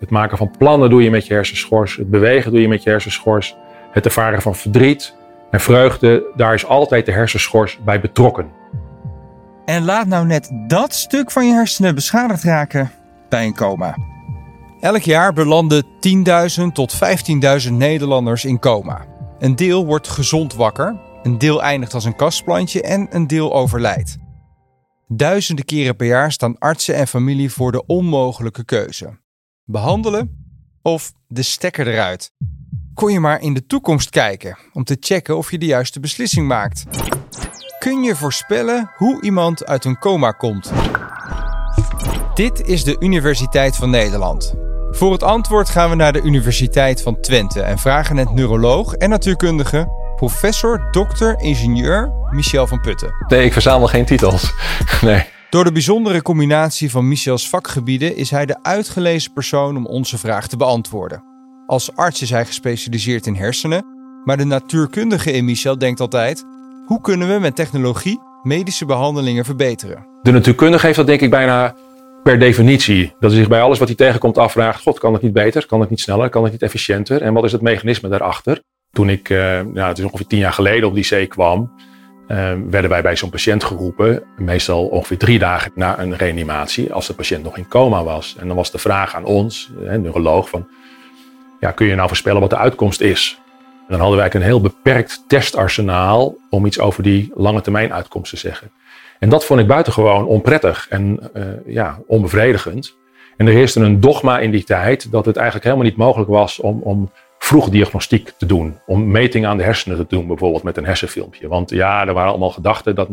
Het maken van plannen doe je met je hersenschors. Het bewegen doe je met je hersenschors. Het ervaren van verdriet en vreugde, daar is altijd de hersenschors bij betrokken. En laat nou net dat stuk van je hersenen beschadigd raken bij een coma. Elk jaar belanden 10.000 tot 15.000 Nederlanders in coma. Een deel wordt gezond wakker, een deel eindigt als een kastplantje en een deel overlijdt. Duizenden keren per jaar staan artsen en familie voor de onmogelijke keuze: behandelen of de stekker eruit. Kon je maar in de toekomst kijken om te checken of je de juiste beslissing maakt. Kun je voorspellen hoe iemand uit een coma komt? Dit is de Universiteit van Nederland. Voor het antwoord gaan we naar de Universiteit van Twente en vragen het neuroloog en natuurkundige professor, dokter, ingenieur Michel van Putten. Nee, ik verzamel geen titels. Nee. Door de bijzondere combinatie van Michels vakgebieden is hij de uitgelezen persoon om onze vraag te beantwoorden. Als arts is hij gespecialiseerd in hersenen, maar de natuurkundige in Michel denkt altijd: hoe kunnen we met technologie medische behandelingen verbeteren? De natuurkundige heeft dat denk ik bijna per definitie. Dat hij zich bij alles wat hij tegenkomt afvraagt: God, kan het niet beter? Kan het niet sneller? Kan het niet efficiënter? En wat is het mechanisme daarachter? Toen ik, nou, het is ongeveer tien jaar geleden op die zee kwam, uh, werden wij bij zo'n patiënt geroepen. Meestal ongeveer drie dagen na een reanimatie, als de patiënt nog in coma was. En dan was de vraag aan ons, een neuroloog, van, ja, kun je nou voorspellen wat de uitkomst is? En dan hadden wij een heel beperkt testarsenaal om iets over die lange termijn uitkomst te zeggen. En dat vond ik buitengewoon onprettig en uh, ja, onbevredigend. En er heerste een dogma in die tijd dat het eigenlijk helemaal niet mogelijk was om, om vroeg diagnostiek te doen. Om metingen aan de hersenen te doen, bijvoorbeeld met een hersenfilmpje. Want ja, er waren allemaal gedachten dat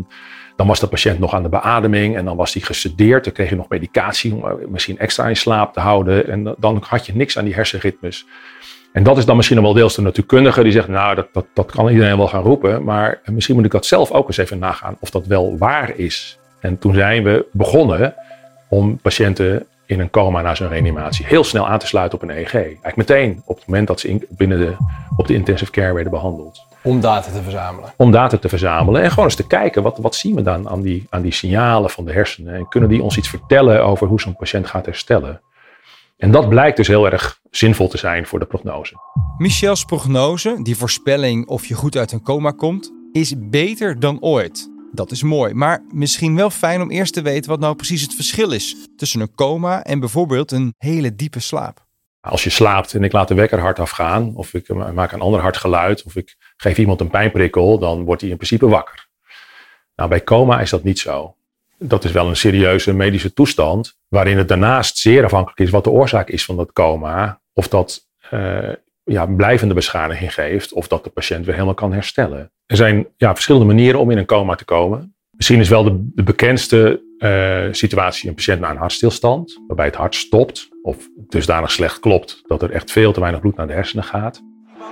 dan was de patiënt nog aan de beademing en dan was hij gesedeerd. Dan kreeg je nog medicatie om misschien extra in slaap te houden. En dan had je niks aan die hersenritmes. En dat is dan misschien wel deels de natuurkundige die zegt, nou, dat, dat, dat kan iedereen wel gaan roepen. Maar misschien moet ik dat zelf ook eens even nagaan of dat wel waar is. En toen zijn we begonnen om patiënten in een coma na zo'n reanimatie heel snel aan te sluiten op een EEG. Eigenlijk meteen op het moment dat ze in, binnen de, op de intensive care werden behandeld. Om data te verzamelen. Om data te verzamelen en gewoon eens te kijken, wat, wat zien we dan aan die, aan die signalen van de hersenen? En kunnen die ons iets vertellen over hoe zo'n patiënt gaat herstellen? En dat blijkt dus heel erg zinvol te zijn voor de prognose. Michels prognose, die voorspelling of je goed uit een coma komt, is beter dan ooit. Dat is mooi, maar misschien wel fijn om eerst te weten wat nou precies het verschil is tussen een coma en bijvoorbeeld een hele diepe slaap. Als je slaapt en ik laat de wekker hard afgaan, of ik maak een ander hard geluid, of ik geef iemand een pijnprikkel, dan wordt hij in principe wakker. Nou, bij coma is dat niet zo. Dat is wel een serieuze medische toestand, waarin het daarnaast zeer afhankelijk is wat de oorzaak is van dat coma. Of dat uh, ja, blijvende beschadiging geeft, of dat de patiënt weer helemaal kan herstellen. Er zijn ja, verschillende manieren om in een coma te komen. Misschien is wel de, de bekendste uh, situatie een patiënt na een hartstilstand, waarbij het hart stopt of dusdanig slecht klopt dat er echt veel te weinig bloed naar de hersenen gaat.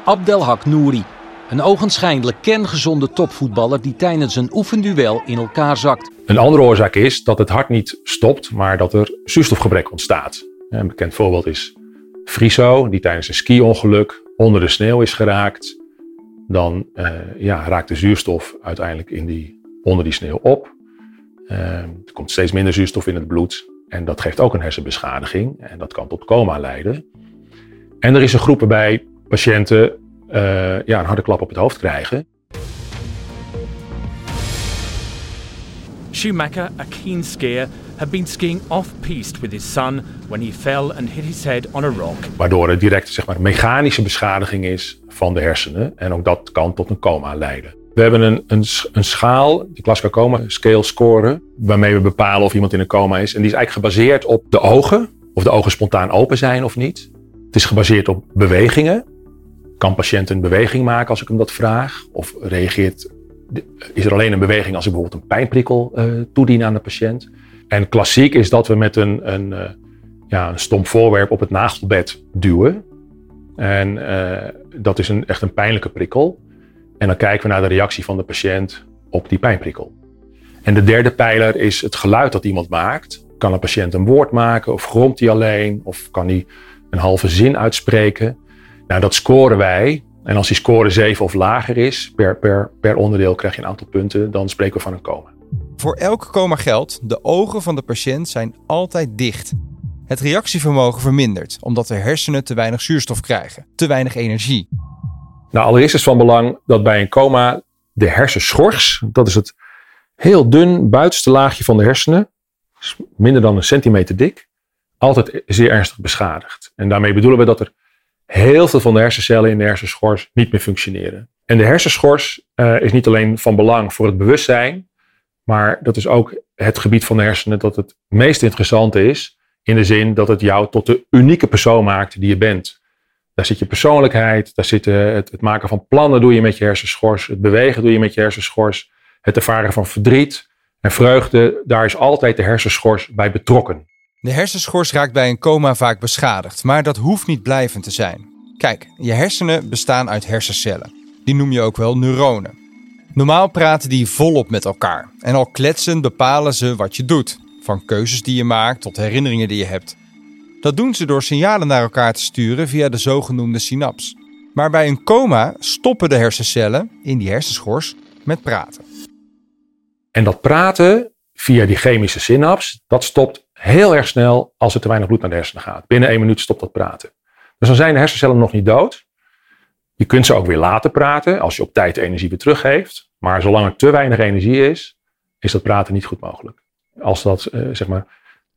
Abdelhak Nouri, een ogenschijnlijk kerngezonde topvoetballer die tijdens een oefenduel in elkaar zakt. Een andere oorzaak is dat het hart niet stopt, maar dat er zuurstofgebrek ontstaat. Een bekend voorbeeld is Friso, die tijdens een ski-ongeluk onder de sneeuw is geraakt. Dan uh, ja, raakt de zuurstof uiteindelijk in die, onder die sneeuw op. Uh, er komt steeds minder zuurstof in het bloed. En dat geeft ook een hersenbeschadiging. En dat kan tot coma leiden. En er is een groep waarbij patiënten uh, ja, een harde klap op het hoofd krijgen. Schumacher, a keen skier, had been skiing off-piste with his son when he fell and hit his head on a rock. Waardoor er direct zeg maar, mechanische beschadiging is van de hersenen. En ook dat kan tot een coma leiden. We hebben een, een, een schaal, de Glasgow Coma Scale scoren, waarmee we bepalen of iemand in een coma is. En die is eigenlijk gebaseerd op de ogen, of de ogen spontaan open zijn of niet. Het is gebaseerd op bewegingen. Kan patiënt een beweging maken als ik hem dat vraag? Of reageert, is er alleen een beweging als ik bijvoorbeeld een pijnprikkel uh, toedien aan de patiënt? En klassiek is dat we met een, een, uh, ja, een stomp voorwerp op het nagelbed duwen. En uh, dat is een, echt een pijnlijke prikkel. En dan kijken we naar de reactie van de patiënt op die pijnprikkel. En de derde pijler is het geluid dat iemand maakt. Kan een patiënt een woord maken of gromt hij alleen of kan hij een halve zin uitspreken? Nou, dat scoren wij. En als die score 7 of lager is, per, per, per onderdeel krijg je een aantal punten, dan spreken we van een coma. Voor elk coma geldt, de ogen van de patiënt zijn altijd dicht. Het reactievermogen vermindert omdat de hersenen te weinig zuurstof krijgen, te weinig energie. Nou, allereerst is van belang dat bij een coma de hersenschors, dat is het heel dun buitenste laagje van de hersenen, minder dan een centimeter dik, altijd zeer ernstig beschadigd. En daarmee bedoelen we dat er heel veel van de hersencellen in de hersenschors niet meer functioneren. En de hersenschors uh, is niet alleen van belang voor het bewustzijn, maar dat is ook het gebied van de hersenen dat het meest interessante is. In de zin dat het jou tot de unieke persoon maakt die je bent. Daar zit je persoonlijkheid, daar zit het, het maken van plannen doe je met je hersenschors, het bewegen doe je met je hersenschors, het ervaren van verdriet en vreugde, daar is altijd de hersenschors bij betrokken. De hersenschors raakt bij een coma vaak beschadigd, maar dat hoeft niet blijvend te zijn. Kijk, je hersenen bestaan uit hersencellen. Die noem je ook wel neuronen. Normaal praten die volop met elkaar. En al kletsen bepalen ze wat je doet. Van keuzes die je maakt tot herinneringen die je hebt. Dat doen ze door signalen naar elkaar te sturen via de zogenoemde synaps. Maar bij een coma stoppen de hersencellen in die hersenschors met praten. En dat praten via die chemische synaps, dat stopt heel erg snel als er te weinig bloed naar de hersenen gaat. Binnen één minuut stopt dat praten. Dus dan zijn de hersencellen nog niet dood. Je kunt ze ook weer laten praten als je op tijd energie weer teruggeeft. Maar zolang er te weinig energie is, is dat praten niet goed mogelijk. Als dat uh, zeg maar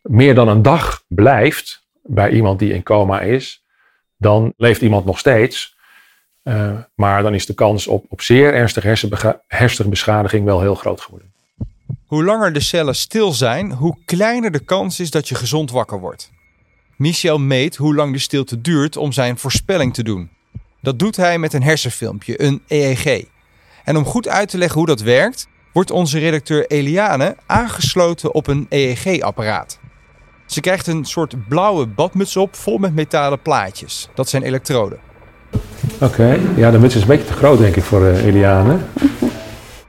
meer dan een dag blijft bij iemand die in coma is, dan leeft iemand nog steeds. Uh, maar dan is de kans op, op zeer ernstige hersenbeschadiging wel heel groot geworden. Hoe langer de cellen stil zijn, hoe kleiner de kans is dat je gezond wakker wordt. Michel meet hoe lang de stilte duurt om zijn voorspelling te doen. Dat doet hij met een hersenfilmpje, een EEG. En om goed uit te leggen hoe dat werkt, wordt onze redacteur Eliane aangesloten op een EEG-apparaat. Ze krijgt een soort blauwe badmuts op vol met metalen plaatjes. Dat zijn elektroden. Oké, ja, de muts is een beetje te groot denk ik voor uh, Eliane.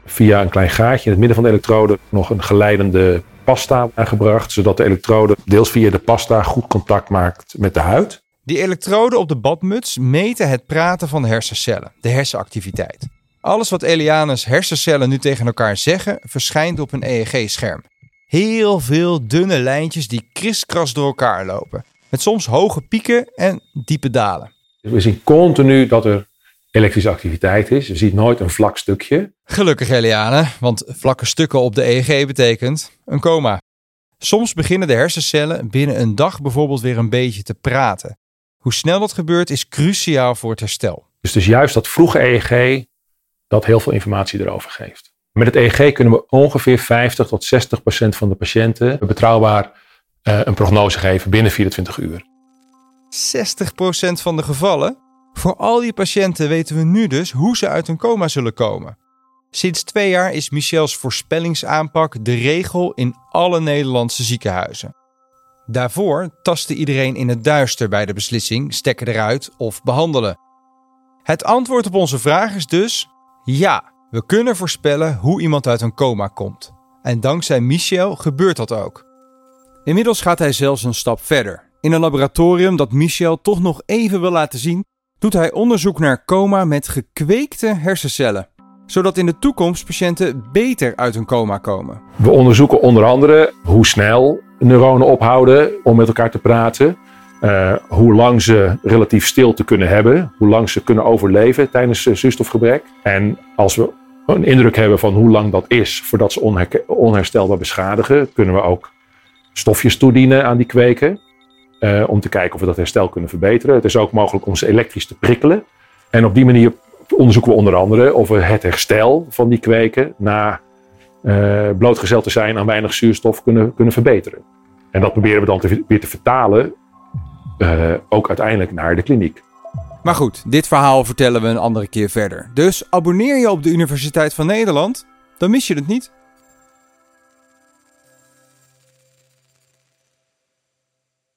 Via een klein gaatje in het midden van de elektrode nog een geleidende pasta aangebracht, zodat de elektrode deels via de pasta goed contact maakt met de huid. Die elektroden op de badmuts meten het praten van de hersencellen, de hersenactiviteit. Alles wat Eliane's hersencellen nu tegen elkaar zeggen, verschijnt op een EEG-scherm. Heel veel dunne lijntjes die kriskras door elkaar lopen. Met soms hoge pieken en diepe dalen. We zien continu dat er elektrische activiteit is. Je ziet nooit een vlak stukje. Gelukkig Eliane, want vlakke stukken op de EEG betekent een coma. Soms beginnen de hersencellen binnen een dag bijvoorbeeld weer een beetje te praten. Hoe snel dat gebeurt is cruciaal voor het herstel. Dus, dus juist dat vroege EEG dat heel veel informatie erover geeft. Met het EEG kunnen we ongeveer 50 tot 60 procent van de patiënten betrouwbaar uh, een prognose geven binnen 24 uur. 60 procent van de gevallen? Voor al die patiënten weten we nu dus hoe ze uit een coma zullen komen. Sinds twee jaar is Michels voorspellingsaanpak de regel in alle Nederlandse ziekenhuizen. Daarvoor tastte iedereen in het duister bij de beslissing stekken eruit of behandelen. Het antwoord op onze vraag is dus ja, we kunnen voorspellen hoe iemand uit een coma komt. En dankzij Michel gebeurt dat ook. Inmiddels gaat hij zelfs een stap verder. In een laboratorium dat Michel toch nog even wil laten zien, doet hij onderzoek naar coma met gekweekte hersencellen zodat in de toekomst patiënten beter uit een coma komen. We onderzoeken onder andere hoe snel neuronen ophouden om met elkaar te praten. Uh, hoe lang ze relatief stilte kunnen hebben. Hoe lang ze kunnen overleven tijdens uh, zuurstofgebrek. En als we een indruk hebben van hoe lang dat is voordat ze onherstelbaar beschadigen, kunnen we ook stofjes toedienen aan die kweken. Uh, om te kijken of we dat herstel kunnen verbeteren. Het is ook mogelijk om ze elektrisch te prikkelen. En op die manier onderzoeken we onder andere of we het herstel van die kweken na blootgezeld te zijn aan weinig zuurstof kunnen, kunnen verbeteren. En dat proberen we dan te, weer te vertalen, uh, ook uiteindelijk naar de kliniek. Maar goed, dit verhaal vertellen we een andere keer verder. Dus abonneer je op de Universiteit van Nederland, dan mis je het niet.